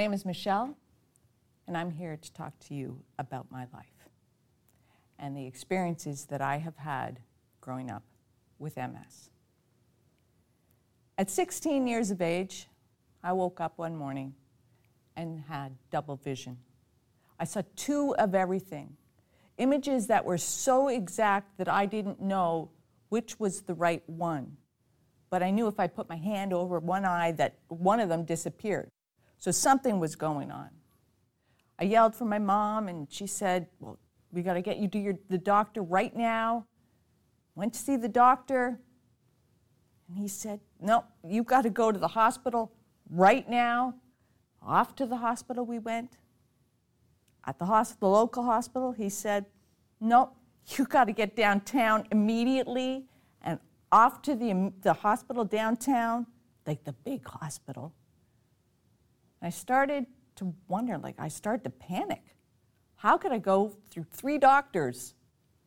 Name is Michelle, and I'm here to talk to you about my life and the experiences that I have had growing up with MS. At 16 years of age, I woke up one morning and had double vision. I saw two of everything images that were so exact that I didn't know which was the right one. But I knew if I put my hand over one eye that one of them disappeared. So something was going on. I yelled for my mom, and she said, Well, we got to get you to your, the doctor right now. Went to see the doctor, and he said, No, you've got to go to the hospital right now. Off to the hospital we went. At the, hospital, the local hospital, he said, No, you got to get downtown immediately and off to the, the hospital downtown, like the big hospital. I started to wonder, like, I started to panic. How could I go through three doctors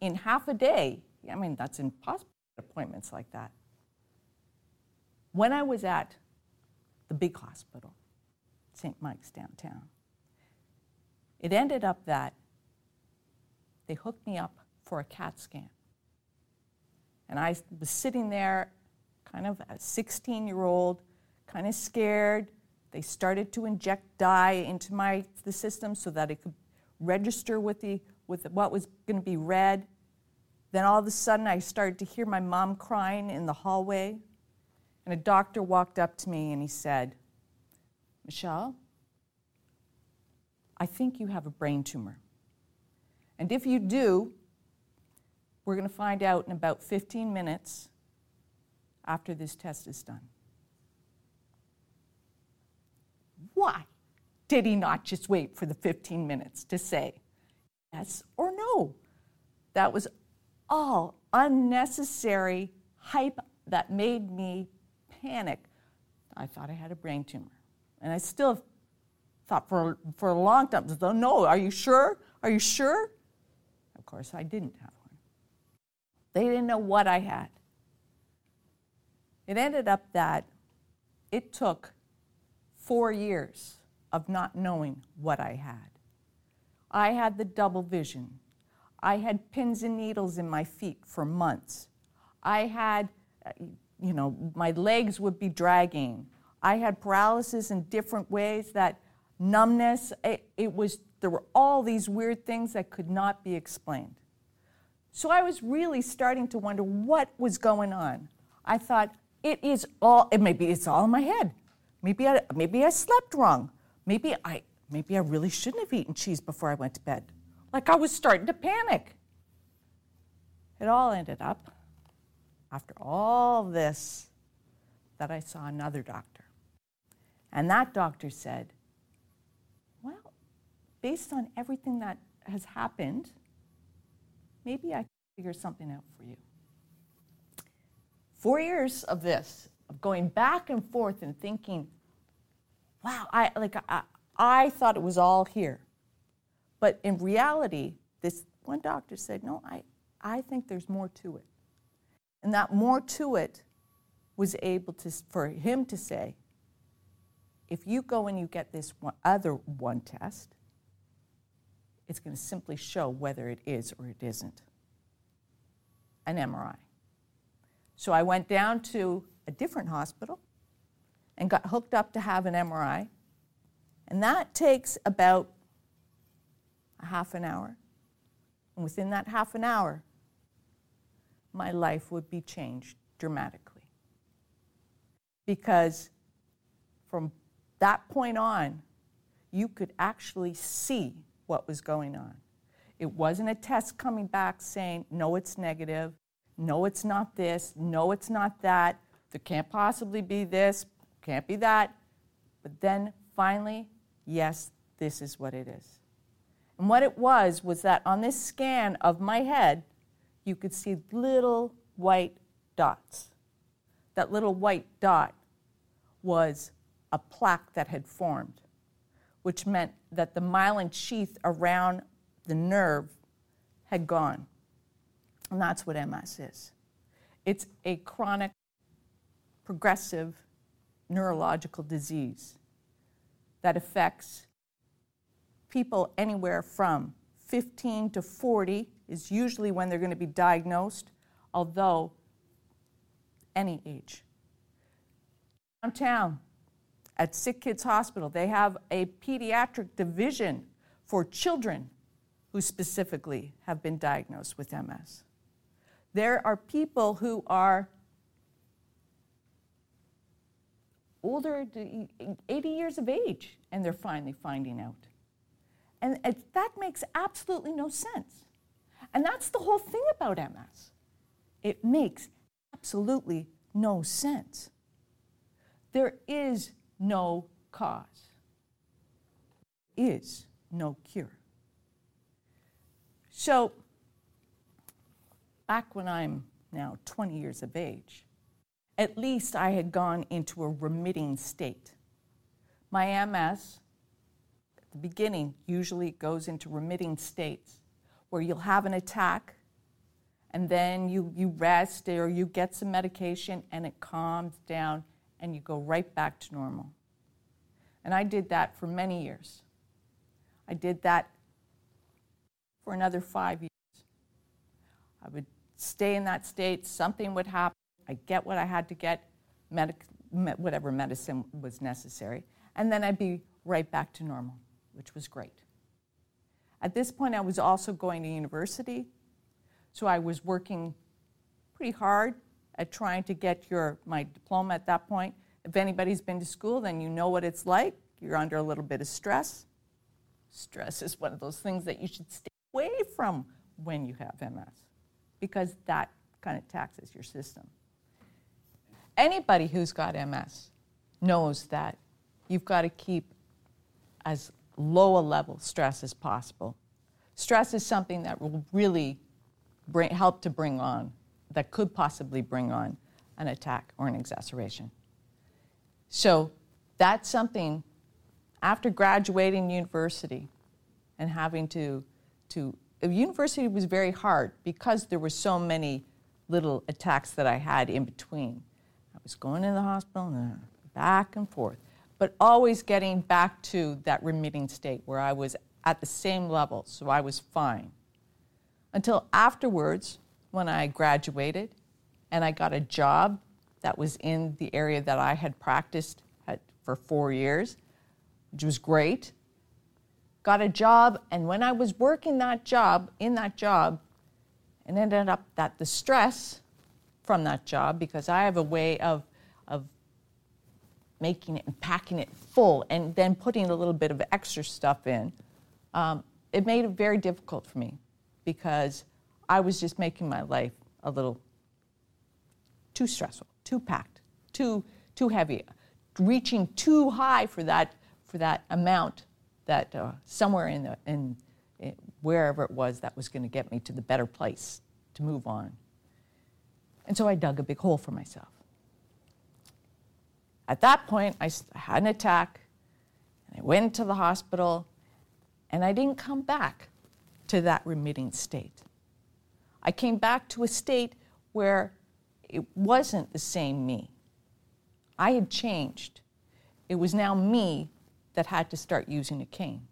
in half a day? I mean, that's impossible, appointments like that. When I was at the big hospital, St. Mike's downtown, it ended up that they hooked me up for a CAT scan. And I was sitting there, kind of a 16 year old, kind of scared, they started to inject dye into my the system so that it could register with the with what was going to be read. Then all of a sudden, I started to hear my mom crying in the hallway, and a doctor walked up to me and he said, "Michelle, I think you have a brain tumor, and if you do, we're going to find out in about 15 minutes after this test is done." Why did he not just wait for the 15 minutes to say yes or no? That was all unnecessary hype that made me panic. I thought I had a brain tumor. And I still thought for, for a long time, no, are you sure? Are you sure? Of course, I didn't have one. They didn't know what I had. It ended up that it took four years of not knowing what I had. I had the double vision. I had pins and needles in my feet for months. I had, uh, you know, my legs would be dragging. I had paralysis in different ways that numbness, it, it was, there were all these weird things that could not be explained. So I was really starting to wonder what was going on. I thought, it is all, it maybe it's all in my head. Maybe I, maybe I slept wrong. Maybe I, maybe I really shouldn't have eaten cheese before I went to bed. Like I was starting to panic. It all ended up, after all this, that I saw another doctor. And that doctor said, Well, based on everything that has happened, maybe I can figure something out for you. Four years of this, of going back and forth and thinking, wow, I like I, I thought it was all here. But in reality, this one doctor said, no, I, I think there's more to it. And that more to it was able to, for him to say, if you go and you get this one, other one test, it's going to simply show whether it is or it isn't an MRI. So I went down to a different hospital and got hooked up to have an MRI. And that takes about a half an hour. And within that half an hour, my life would be changed dramatically. Because from that point on, you could actually see what was going on. It wasn't a test coming back saying, no, it's negative. No, it's not this. No, it's not that. There can't possibly be this. Can't be that. But then finally, yes, this is what it is. And what it was was that on this scan of my head, you could see little white dots. That little white dot was a plaque that had formed, which meant that the myelin sheath around the nerve had gone. And that's what MS is it's a chronic, progressive neurological disease that affects people anywhere from 15 to 40 is usually when they're going to be diagnosed, although any age. Downtown at Sick Kids Hospital, they have a pediatric division for children who specifically have been diagnosed with MS. There are people who are older, 80 years of age, and they're finally finding out. And that makes absolutely no sense. And that's the whole thing about MS. It makes absolutely no sense. There is no cause, is no cure. So, back when I'm now 20 years of age, at least I had gone into a remitting state. My MS, at the beginning, usually goes into remitting states where you'll have an attack and then you, you rest or you get some medication and it calms down and you go right back to normal. And I did that for many years. I did that for another five years. I would stay in that state, something would happen, I get what I had to get, medic- me- whatever medicine was necessary, and then I'd be right back to normal, which was great. At this point, I was also going to university, so I was working pretty hard at trying to get your, my diploma at that point. If anybody's been to school, then you know what it's like. You're under a little bit of stress. Stress is one of those things that you should stay away from when you have MS because that kind of taxes your system. Anybody who's got MS knows that you've got to keep as low a level stress as possible. Stress is something that will really bring, help to bring on, that could possibly bring on an attack or an exacerbation. So that's something after graduating university and having to, to university was very hard because there were so many little attacks that I had in between. Was going to the hospital and back and forth, but always getting back to that remitting state where I was at the same level, so I was fine. Until afterwards, when I graduated and I got a job that was in the area that I had practiced at, for four years, which was great. Got a job, and when I was working that job, in that job, and ended up that the stress from that job, because I have a way of, of making it and packing it full and then putting a little bit of extra stuff in, um, it made it very difficult for me because I was just making my life a little too stressful, too packed, too, too heavy, reaching too high for that, for that amount that uh, somewhere in, the, in, in wherever it was that was going to get me to the better place to move on. And so I dug a big hole for myself. At that point, I had an attack, and I went to the hospital, and I didn't come back to that remitting state. I came back to a state where it wasn't the same me. I had changed. It was now me that had to start using a cane.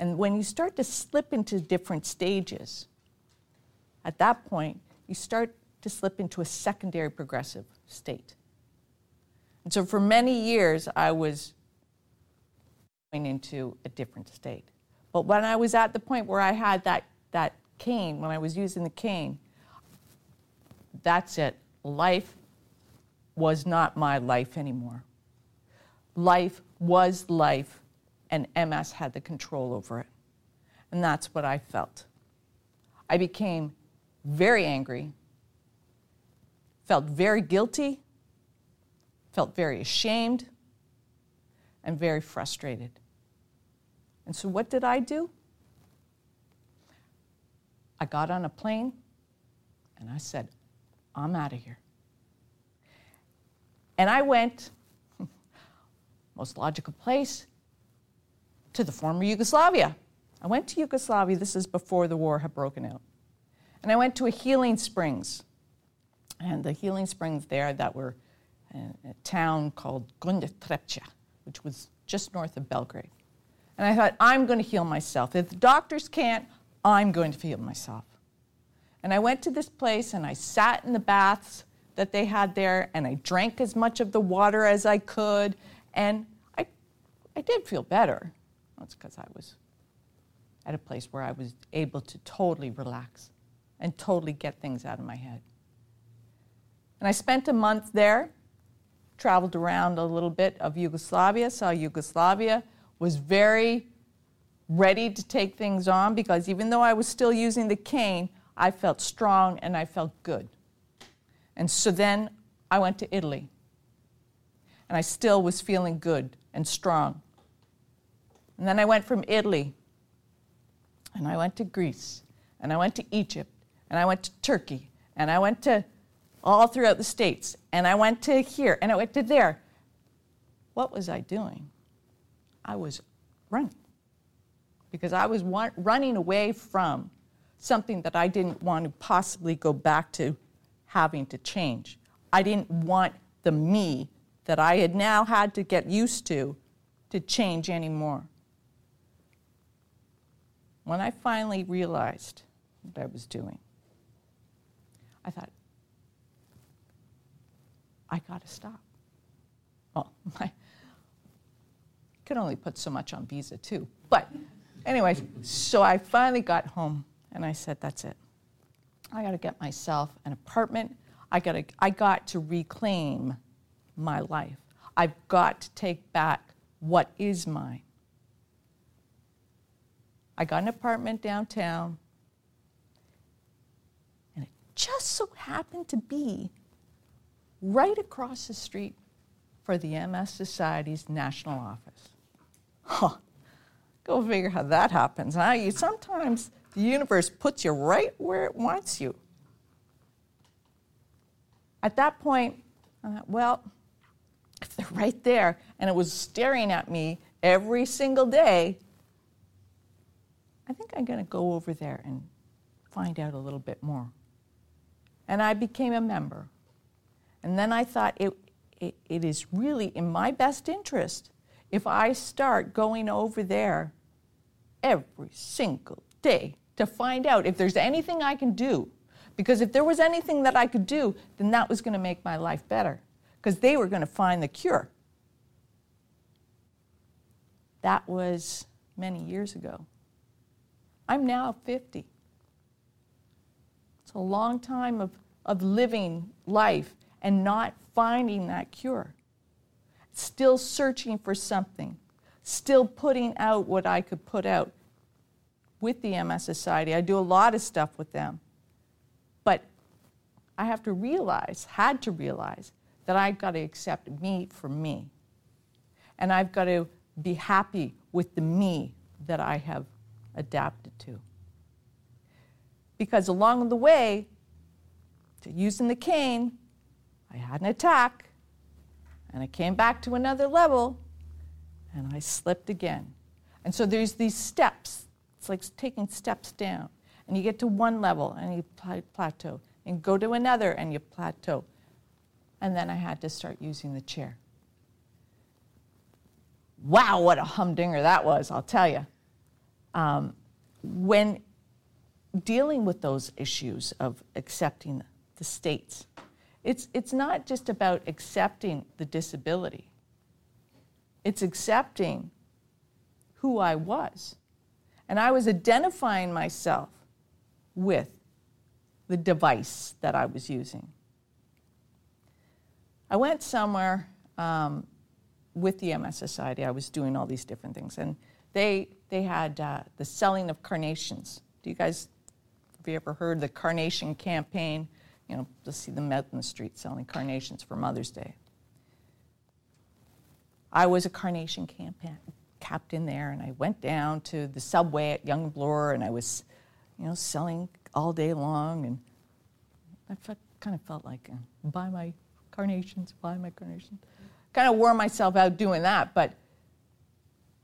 And when you start to slip into different stages, at that point, you start to slip into a secondary progressive state. And so for many years, I was going into a different state. But when I was at the point where I had that, that cane, when I was using the cane, that's it. Life was not my life anymore. Life was life, and MS had the control over it. And that's what I felt. I became very angry, felt very guilty, felt very ashamed, and very frustrated. And so, what did I do? I got on a plane and I said, I'm out of here. And I went, most logical place, to the former Yugoslavia. I went to Yugoslavia, this is before the war had broken out. And I went to a healing springs. And the healing springs there that were in a town called Gornja which was just north of Belgrade. And I thought, I'm going to heal myself. If the doctors can't, I'm going to heal myself. And I went to this place and I sat in the baths that they had there and I drank as much of the water as I could. And I, I did feel better. That's because I was at a place where I was able to totally relax and totally get things out of my head. And I spent a month there, traveled around a little bit of Yugoslavia, saw Yugoslavia, was very ready to take things on because even though I was still using the cane, I felt strong and I felt good. And so then I went to Italy. And I still was feeling good and strong. And then I went from Italy and I went to Greece and I went to Egypt and I went to Turkey and I went to all throughout the states and I went to here and I went to there. What was I doing? I was running because I was running away from something that I didn't want to possibly go back to having to change. I didn't want the me that I had now had to get used to to change anymore. When I finally realized what I was doing, I thought, I got to stop. Well, I could only put so much on visa too. But anyway, so I finally got home and I said, that's it. I got to get myself an apartment. I got to, I got to reclaim my life. I've got to take back what is mine. I got an apartment downtown, and it just so happened to be right across the street for the MS Society's national office. Huh. Go figure how that happens. Huh? You sometimes the universe puts you right where it wants you. At that point, well, if they're right there and it was staring at me every single day, I think I'm going to go over there and find out a little bit more. And I became a member. And then I thought it, it, it is really in my best interest if I start going over there every single day to find out if there's anything I can do. Because if there was anything that I could do, then that was going to make my life better. Because they were going to find the cure. That was many years ago. I'm now 50. It's a long time of, of living life and not finding that cure. Still searching for something, still putting out what I could put out with the MS Society. I do a lot of stuff with them. But I have to realize, had to realize, that I've got to accept me for me. And I've got to be happy with the me that I have adapted to. Because along the way to using the cane, I had an attack, and I came back to another level, and I slipped again. And so there's these steps it's like taking steps down. And you get to one level and you plateau, and go to another and you plateau. And then I had to start using the chair. Wow, what a humdinger that was, I'll tell you. Um, when dealing with those issues of accepting the states, it's, it's not just about accepting the disability, it's accepting who I was and I was identifying myself with the device that I was using. I went somewhere um, with the MS Society. I was doing all these different things. And they, they had uh, the selling of carnations. Do you guys, have you ever heard the carnation campaign? You know, to see them out in the street selling carnations for Mother's Day. I was a carnation campaign, captain there, and I went down to the subway at Yonge Bloor, and I was, you know, selling all day long, and I felt, kind of felt like, uh, buy my carnations, buy my carnations. Kind of wore myself out doing that, but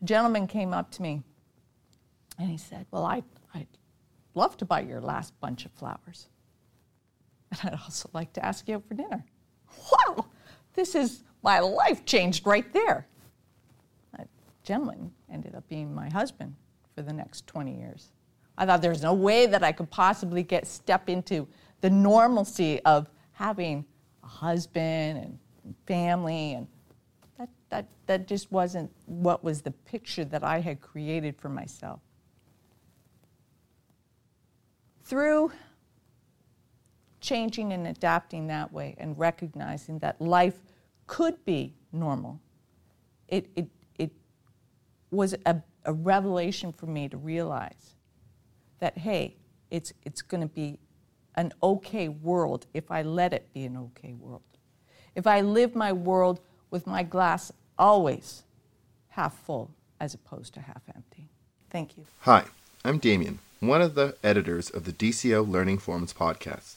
a gentleman came up to me, and he said, well, I, I'd love to buy your last bunch of flowers. And I'd also like to ask you out for dinner. Wow, this is my life changed right there. That gentleman ended up being my husband for the next 20 years. I thought there's no way that I could possibly get step into the normalcy of having a husband and family and that, that, that just wasn't what was the picture that I had created for myself. Through changing and adapting that way and recognizing that life could be normal. It, it, it was a, a revelation for me to realize that, hey, it's, it's going to be an okay world if I let it be an okay world. If I live my world with my glass always half full as opposed to half empty. Thank you. Hi, I'm Damien, one of the editors of the DCO Learning Forums podcast.